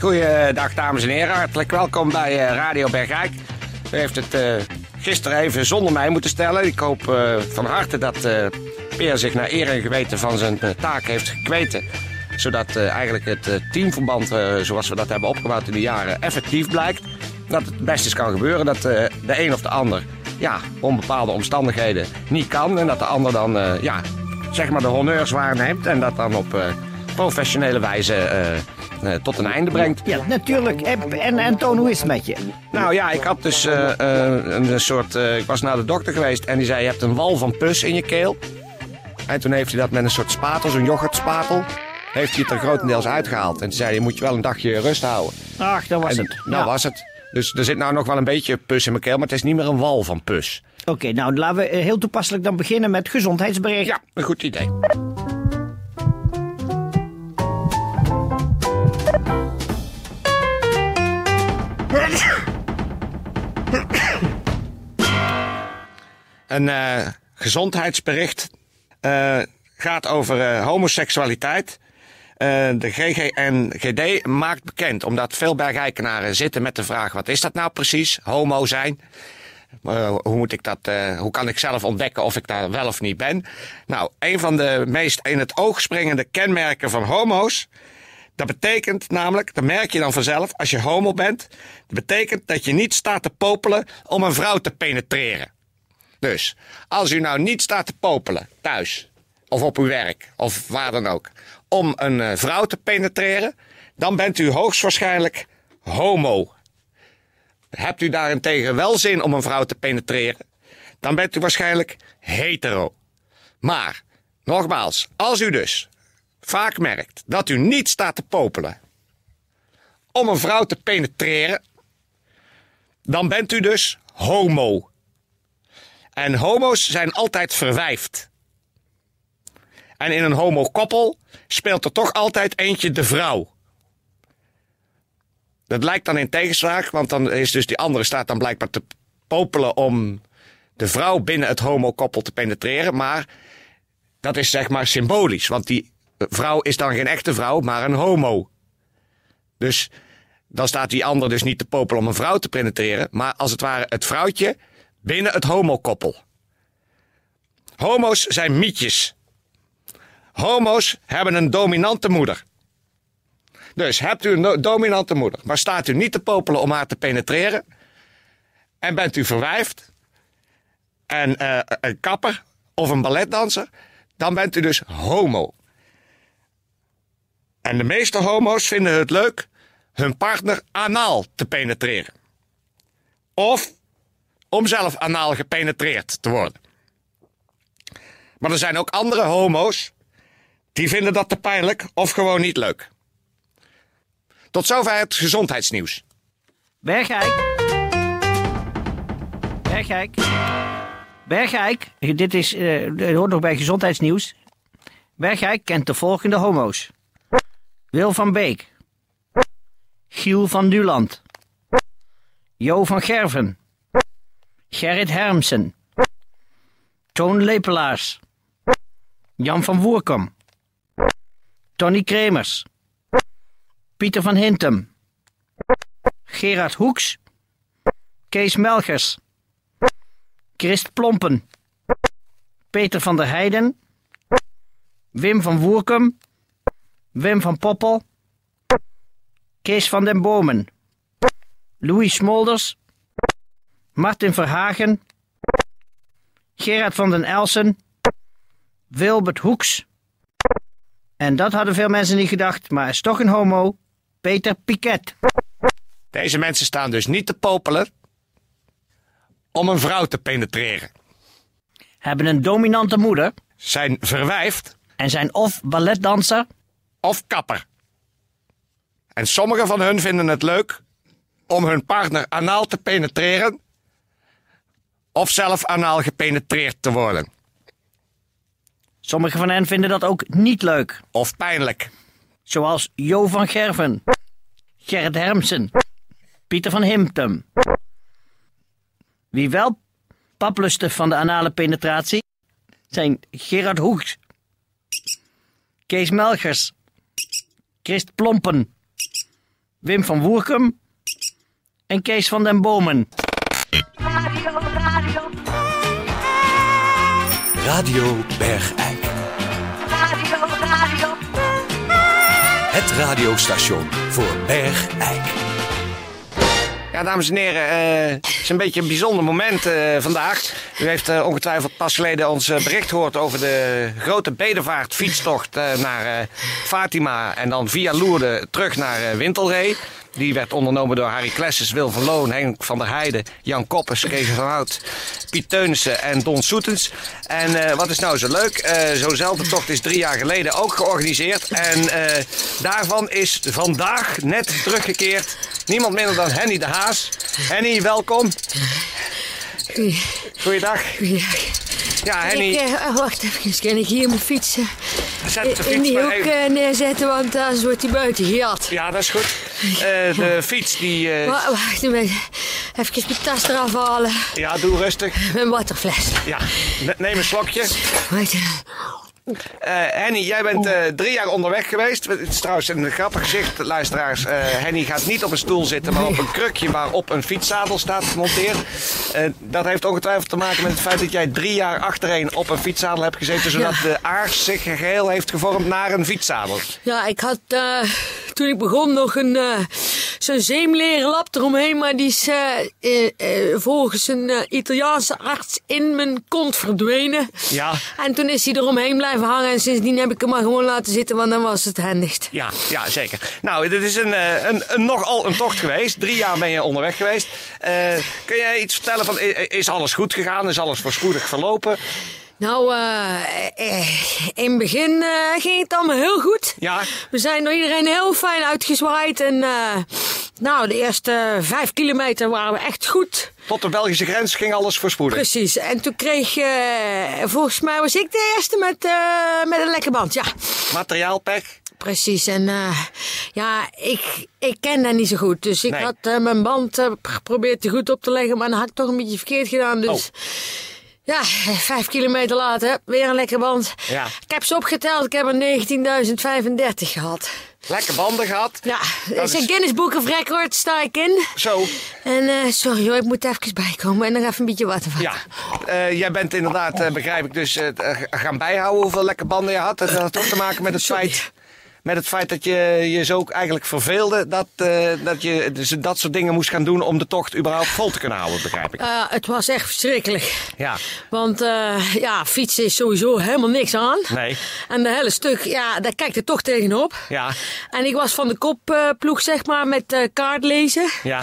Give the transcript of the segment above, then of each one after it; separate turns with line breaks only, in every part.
Goeiedag dames en heren, hartelijk welkom bij uh, Radio Bergijk. U heeft het uh, gisteren even zonder mij moeten stellen. Ik hoop van harte dat Peer zich naar eer en geweten van zijn taak heeft gekweten. Zodat eigenlijk het teamverband zoals we dat hebben opgebouwd in de jaren effectief blijkt. Dat het best eens kan gebeuren dat de een of de ander ja, om bepaalde omstandigheden niet kan. En dat de ander dan ja, zeg maar de honneurs waarneemt. En dat dan op professionele wijze tot een einde brengt.
Ja, natuurlijk. En, en Toon, hoe is het met je?
Nou ja, ik had dus uh, een soort... ik was naar de dokter geweest en die zei... je hebt een wal van pus in je keel. En toen heeft hij dat met een soort spatel, zo'n yoghurtspatel... heeft hij het er grotendeels uitgehaald. En toen zei hij, moet je wel een dagje rust houden.
Ach, dat was
en,
het.
Nou was het. Dus er zit nou nog wel een beetje pus in mijn keel... maar het is niet meer een wal van pus.
Oké, nou laten we heel toepasselijk dan beginnen met gezondheidsbericht.
Ja, een goed idee. Een uh, gezondheidsbericht uh, gaat over uh, homoseksualiteit. de GGNGD maakt bekend, omdat veel bergijkenaren zitten met de vraag: wat is dat nou precies, homo zijn? hoe, moet ik dat, hoe kan ik zelf ontdekken of ik daar wel of niet ben? Nou, een van de meest in het oog springende kenmerken van homo's dat betekent namelijk, dat merk je dan vanzelf als je homo bent. Dat betekent dat je niet staat te popelen om een vrouw te penetreren. Dus als u nou niet staat te popelen thuis, of op uw werk, of waar dan ook, om een uh, vrouw te penetreren, dan bent u hoogstwaarschijnlijk homo. Hebt u daarentegen wel zin om een vrouw te penetreren, dan bent u waarschijnlijk hetero. Maar, nogmaals, als u dus vaak merkt dat u niet staat te popelen om een vrouw te penetreren, dan bent u dus homo. En homo's zijn altijd verwijfd. En in een homo-koppel speelt er toch altijd eentje de vrouw. Dat lijkt dan in tegenspraak, want dan is dus die andere staat dan blijkbaar te popelen om de vrouw binnen het homo-koppel te penetreren. Maar dat is zeg maar symbolisch, want die vrouw is dan geen echte vrouw, maar een homo. Dus dan staat die ander dus niet te popelen om een vrouw te penetreren, maar als het ware het vrouwtje binnen het homokoppel. Homo's zijn mietjes. Homo's hebben een dominante moeder. Dus hebt u een dominante moeder, maar staat u niet te popelen om haar te penetreren, en bent u verwijfd, en uh, een kapper of een balletdanser, dan bent u dus homo. En de meeste homo's vinden het leuk hun partner anaal te penetreren. Of om zelf anaal gepenetreerd te worden. Maar er zijn ook andere homo's die vinden dat te pijnlijk of gewoon niet leuk. Tot zover het gezondheidsnieuws.
Bergijk. Bergijk. Bergijk. Dit is, uh, hoort nog bij gezondheidsnieuws. Bergijk kent de volgende homo's. Wil van Beek. Giel van Duland. Jo van Gerven. Gerrit Hermsen. Toon Lepelaars. Jan van Woerkom. Tony Kremers. Pieter van Hintem. Gerard Hoeks. Kees Melgers. Christ Plompen. Peter van der Heijden. Wim van Woerkum. Wim van Poppel. Kees van den Bomen. Louis Smolders. Martin Verhagen. Gerard van den Elsen. Wilbert Hoeks. En dat hadden veel mensen niet gedacht, maar is toch een homo. Peter Piquet.
Deze mensen staan dus niet te popelen om een vrouw te penetreren.
Hebben een dominante moeder.
Zijn verwijfd.
En zijn of balletdanser
of kapper. En sommigen van hun vinden het leuk om hun partner anaal te penetreren of zelf anaal gepenetreerd te worden.
Sommigen van hen vinden dat ook niet leuk.
Of pijnlijk.
Zoals Jo van Gerven, Gerrit Hermsen, Pieter van Himptum. Wie wel paplusten van de anale penetratie zijn Gerard Hoeks, Kees Melgers, Christ Plompen, Wim van Woerkum en Kees van den Bomen.
Radio, radio,
Radio Bergijk.
radio, radio.
Het radiostation voor Bergijk.
Ja, dames en heren, eh, het is een beetje een bijzonder moment eh, vandaag. U heeft eh, ongetwijfeld pas geleden ons bericht gehoord over de grote bedevaart fietstocht naar Fatima en dan via Loerden terug naar Wintelree. Die werd ondernomen door Harry Klesses, Wil van Loon, Henk van der Heijden, Jan Koppers, Kees van Hout, Piet Teunissen en Don Soetens. En eh, wat is nou zo leuk? Eh, Zo'nzelfde tocht is drie jaar geleden ook georganiseerd. En eh, daarvan is vandaag net teruggekeerd niemand minder dan Henny de Haas. Henny, welkom. Goeiedag.
Ja,
Ja, Henny,
ik, eh, wacht even, kan ik hier mijn fiets eh,
zet de
in
fiets
die
maar
hoek eh, neerzetten, want anders wordt die buiten gejat.
Ja, dat is goed. Eh, de fiets die... eh,
Wa- Wacht even, even mijn tas eraf halen.
ja, doe rustig.
Mijn waterfles.
Ja, ne- neem een slokje.
Wacht, eh,
Eh, Henny, jij bent eh, drie jaar onderweg geweest. Het is trouwens een grappig gezicht, luisteraars. Eh, Henny gaat niet op een stoel zitten, maar op een krukje waarop een fietszadel staat gemonteerd. Eh, dat heeft ongetwijfeld te maken met het feit dat jij drie jaar achtereen op een fietszadel hebt gezeten, zodat de aars zich geheel heeft gevormd naar een fietszadel.
Ja, ik had eh, toen ik begon nog een eh, zo'n zeemleren lap eromheen, maar die is eh, eh, eh, volgens een Italiaanse arts in mijn kont verdwenen.
Ja.
En toen is hij eromheen blijven hangen en sindsdien heb ik hem maar gewoon laten zitten, want dan was het handigst.
Ja, ja, zeker. Nou, dit is een, een, een, nogal een tocht geweest. Drie jaar ben je onderweg geweest. Kun jij iets vertellen van, is alles goed gegaan? Is alles voorspoedig verlopen?
Nou, in het begin ging het allemaal heel goed.
Ja.
We zijn door iedereen heel fijn uitgezwaaid. En nou, de eerste vijf kilometer waren we echt goed.
Tot de Belgische grens ging alles voorspoedig.
Precies. En toen kreeg, eh, volgens mij was ik de eerste met, eh, met een lekker band. Ja,
Materiaalpech.
precies. En eh, ja, ik, ik ken dat niet zo goed. Dus ik
Nee.
had eh, mijn band eh, geprobeerd te goed op te leggen. Maar dan had ik toch een beetje verkeerd gedaan. Dus...
Oh.
Ja, vijf kilometer later, weer een lekker band.
Ja.
Ik heb ze opgeteld, ik heb er 19.035 gehad.
Lekker banden gehad.
Ja,
Dat
dat is een Guinness Book of Records, sta ik in.
Zo,
En eh, sorry hoor, ik moet even bijkomen en nog even een beetje water vatten.
ja. Eh, jij bent inderdaad, eh, begrijp ik, dus gaan bijhouden hoeveel lekker banden je had. Dat had ook te maken met het
Sorry.
feit... Met het feit dat je je zo ook eigenlijk verveelde dat, eh, dat je dus dat soort dingen moest gaan doen om de tocht überhaupt vol te kunnen houden, begrijp ik.
Eh, het was echt verschrikkelijk.
Ja,
Want eh, ja, fietsen is sowieso helemaal niks aan.
nee,
En de hele stuk, ja, daar kijkt er toch tegenop.
ja,
En ik was van de kopploeg, zeg maar, met kaartlezen.
ja.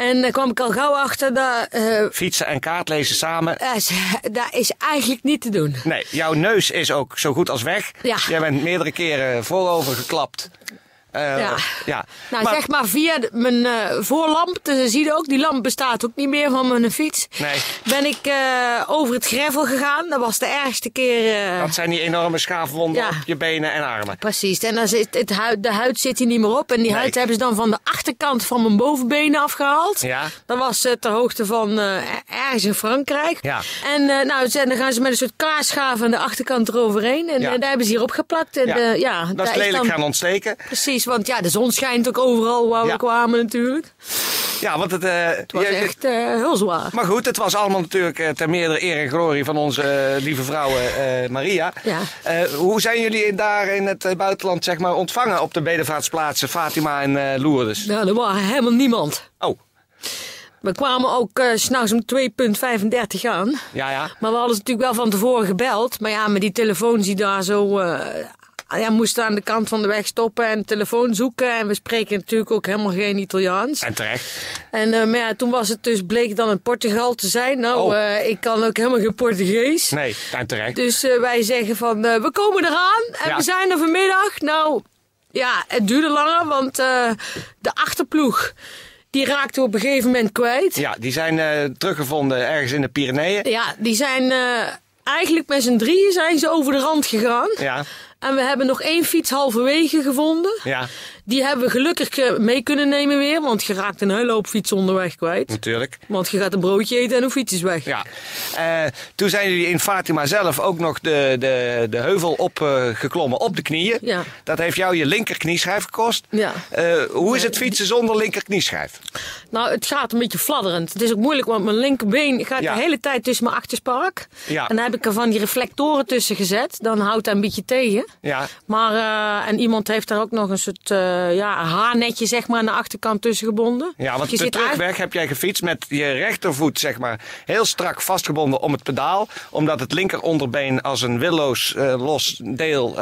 En daar kwam ik al gauw achter dat eh,
Fietsen en kaartlezen samen.
dat is- dat is eigenlijk niet te doen.
Nee, jouw neus is ook zo goed als weg.
Ja.
Jij bent meerdere keren voorover geklapt. Eh,
Ja.
ja.
Nou,
Maar-
zeg maar via de- mijn eh, voorlamp, dus zie je ook, die lamp bestaat ook niet meer van mijn fiets.
Nee.
Ben ik eh, over het gravel gegaan. Dat was de ergste keer.
Dat zijn die enorme schaafwonden
Ja.
op je benen en armen.
Precies, en dan zit het huid, de huid zit hier niet meer op. En die
Nee.
huid hebben ze dan van de achterkant van mijn bovenbenen afgehaald.
Ja.
Dat was ter hoogte van ergens in Frankrijk.
Ja.
En nou, dan gaan ze met een soort kaasschaaf aan de achterkant eroverheen. En
Ja.
eh, daar hebben ze hier opgeplakt. En,
Ja.
ja. ja,
Dat is lelijk
dan-
gaan ontsteken.
Precies, want ja, de zon schijnt ook overal waar
Ja.
we kwamen natuurlijk.
Ja, want het... eh,
Het was
je-
echt eh, heel zwaar.
Maar goed, het was allemaal natuurlijk eh, ter meerdere eer en glorie van onze lieve vrouw eh, Maria.
Ja.
Hoe zijn jullie daar in het buitenland zeg maar, ontvangen op de bedevaartsplaatsen Fatima en Lourdes?
Nou, er was helemaal niemand.
Oh,
We kwamen ook s s'nachts om 2,35 aan.
ja, ja.
Maar we hadden natuurlijk wel van tevoren gebeld. Maar ja, met die telefoons die daar zo... ja, moesten aan de kant van de weg stoppen en telefoon zoeken. En we spreken natuurlijk ook helemaal geen Italiaans.
En terecht.
En eh, maar ja, toen was het dus, bleek dan in Portugal te zijn. Nou,
Oh.
eh, ik kan ook helemaal geen Portugees.
Nee, en terecht.
Dus eh, wij zeggen van, we komen eraan en
Ja.
we zijn er vanmiddag. Nou, Ja, het duurde langer, want de achterploeg die raakte op een gegeven moment kwijt.
Ja, die zijn teruggevonden ergens in de Pyreneeën.
Ja, die zijn eigenlijk met z'n drieën zijn ze over de rand gegaan.
Ja,
En we hebben nog één fiets halverwege gevonden.
ja,
Die hebben we gelukkig eh, mee kunnen nemen weer, want je raakt een hele hoop fiets onderweg kwijt.
natuurlijk.
Want je gaat een broodje eten en een fiets is weg.
Ja. Eh, toen zijn jullie in Fatima zelf ook nog de, de, de heuvel opgeklommen geklommen op de knieën.
Ja.
Dat heeft jou je linkerknieschijf gekost.
Ja.
Eh, hoe is het fietsen zonder linkerknieschijf?
Nou, het gaat een beetje fladderend. Het is ook moeilijk, want mijn linkerbeen gaat
Ja.
de hele tijd tussen mijn achterspark.
Ja.
En dan heb ik er van die reflectoren tussen gezet. Dan houdt dat een beetje tegen.
Ja.
Maar, eh, en iemand heeft daar ook nog een soort eh, ja, haarnetje zeg maar, aan de achterkant tussen gebonden.
Ja, want
je
de terugweg heb jij gefietst met je rechtervoet zeg maar, heel strak vastgebonden om het pedaal. Omdat het linkeronderbeen als een willoos eh, los deel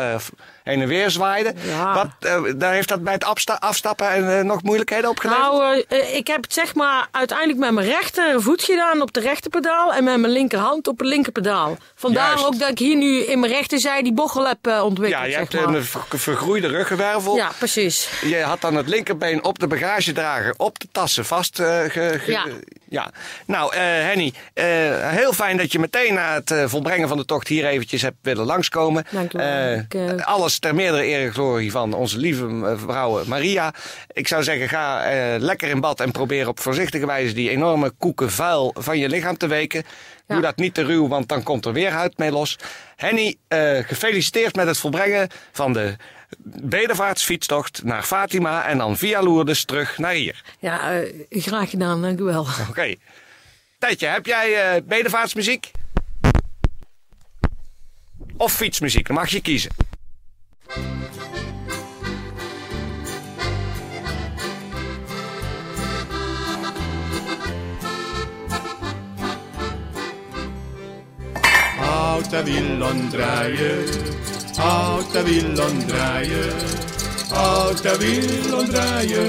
heen en weer zwaaide.
Ja.
Wat, eh, daar heeft dat bij het afsta- afstappen en, eh, nog moeilijkheden opgeleverd?
Nou, eh, ik heb het zeg maar uiteindelijk met mijn rechtervoet gedaan op de rechterpedaal en met mijn linkerhand op het linkerpedaal. Vandaar
Juist.
ook dat ik hier nu in mijn rechterzij die bochel heb ontwikkeld.
ja, je
zeg
hebt
maar.
een ver- vergroeide ruggenwervel.
Ja, precies.
Je had dan het linkerbeen op de bagagedrager, op de tassen vast.
Ja.
Ja. Nou, eh, Henny, eh, heel fijn dat je meteen na het eh, volbrengen van de tocht hier eventjes hebt willen langskomen.
Dank u wel.
Alles ter meerdere eer en glorie van onze lieve mevrouw Maria. Ik zou zeggen, ga lekker in bad en probeer op voorzichtige wijze die enorme koeken vuil van je lichaam te weken. Doe dat niet te ruw, want dan komt er weer huid mee los. Henny, gefeliciteerd met het volbrengen van de bedevaartsfietstocht naar Fatima en dan via Lourdes terug naar hier.
Ja, eh, graag gedaan, dank u wel.
Oké. Tijdje, heb jij eh, bedevaartsmuziek? Of fietsmuziek, dan mag je kiezen.
Houd de wiel omdraaien, houd de wiel omdraaien, houd de wiel omdraaien,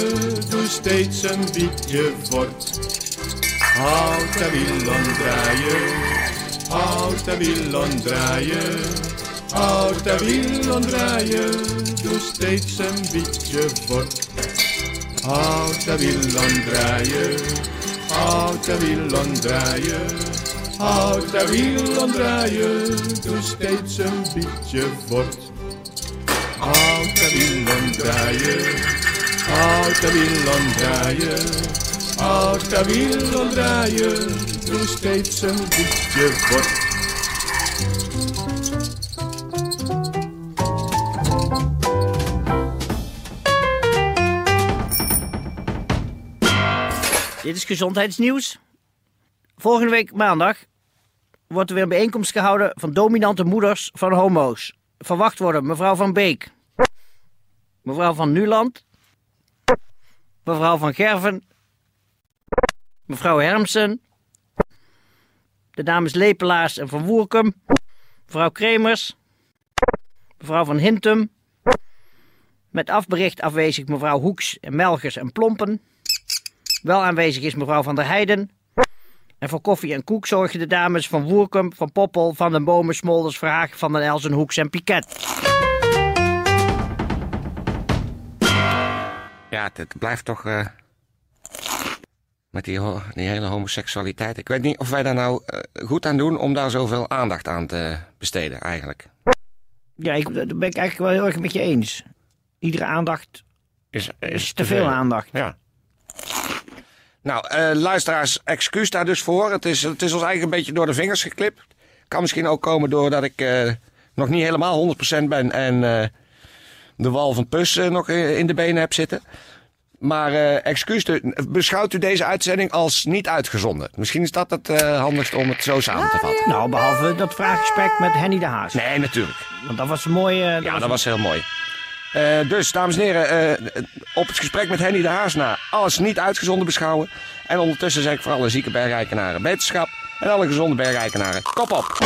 doe steeds een beetje voort. Houd de wiel omdraaien, houd de wiel omdraaien, houd de omdraaien, doe steeds een beetje voort. Houd de wiel omdraaien, houd de omdraaien. Houd de wiel omdraaien, doe steeds een beetje voort. Houd de wiel omdraaien, houd de wiel omdraaien. Houd de wiel omdraaien, doe steeds een beetje voort.
Dit is gezondheidsnieuws. Volgende week maandag wordt er weer een bijeenkomst gehouden van dominante moeders van homo's. Verwacht worden mevrouw Van Beek, mevrouw Van Nuland, mevrouw Van Gerven, mevrouw Hermsen, de dames Lepelaars en Van Woerkum, mevrouw Kremers, mevrouw Van Hintem, met afbericht afwezig mevrouw Hoeks en Melgers en Plompen. Wel aanwezig is mevrouw Van der Heijden. En voor koffie en koek zorgen de dames van Woerkum, Van Poppel, Van den Bomen, Smolders, Verhagen, Van den Elsen, Hoeks en Piket.
Ja, het blijft toch. eh, met die, hele homoseksualiteit. Ik weet niet of wij daar nou eh, goed aan doen om daar zoveel aandacht aan te besteden, eigenlijk.
Ja, ik, daar ben ik eigenlijk wel heel erg met je eens. Iedere aandacht
Is,
is te veel aandacht.
Ja. Nou, eh, luisteraars, excuus daar dus voor. Het is, het is ons eigenlijk een beetje door de vingers geklipt. Kan misschien ook komen doordat ik eh, nog niet helemaal 100% ben en eh, de wal van Pus nog in de benen heb zitten. Maar excuus, de- beschouwt u deze uitzending als niet uitgezonden? Misschien is dat het handigst om het zo samen te vatten.
Nou, behalve dat vraaggesprek met Henny de Haas.
Nee, natuurlijk.
Want dat was een mooie... eh,
Ja, dat was heel mooi. Eh, dus, dames en heren, eh, op het gesprek met Henny de Haas na. Alles niet uitgezonden beschouwen. En ondertussen zeg ik voor alle zieke bergrijkenaren wetenschap. En alle gezonde bergrijkenaren, kop op!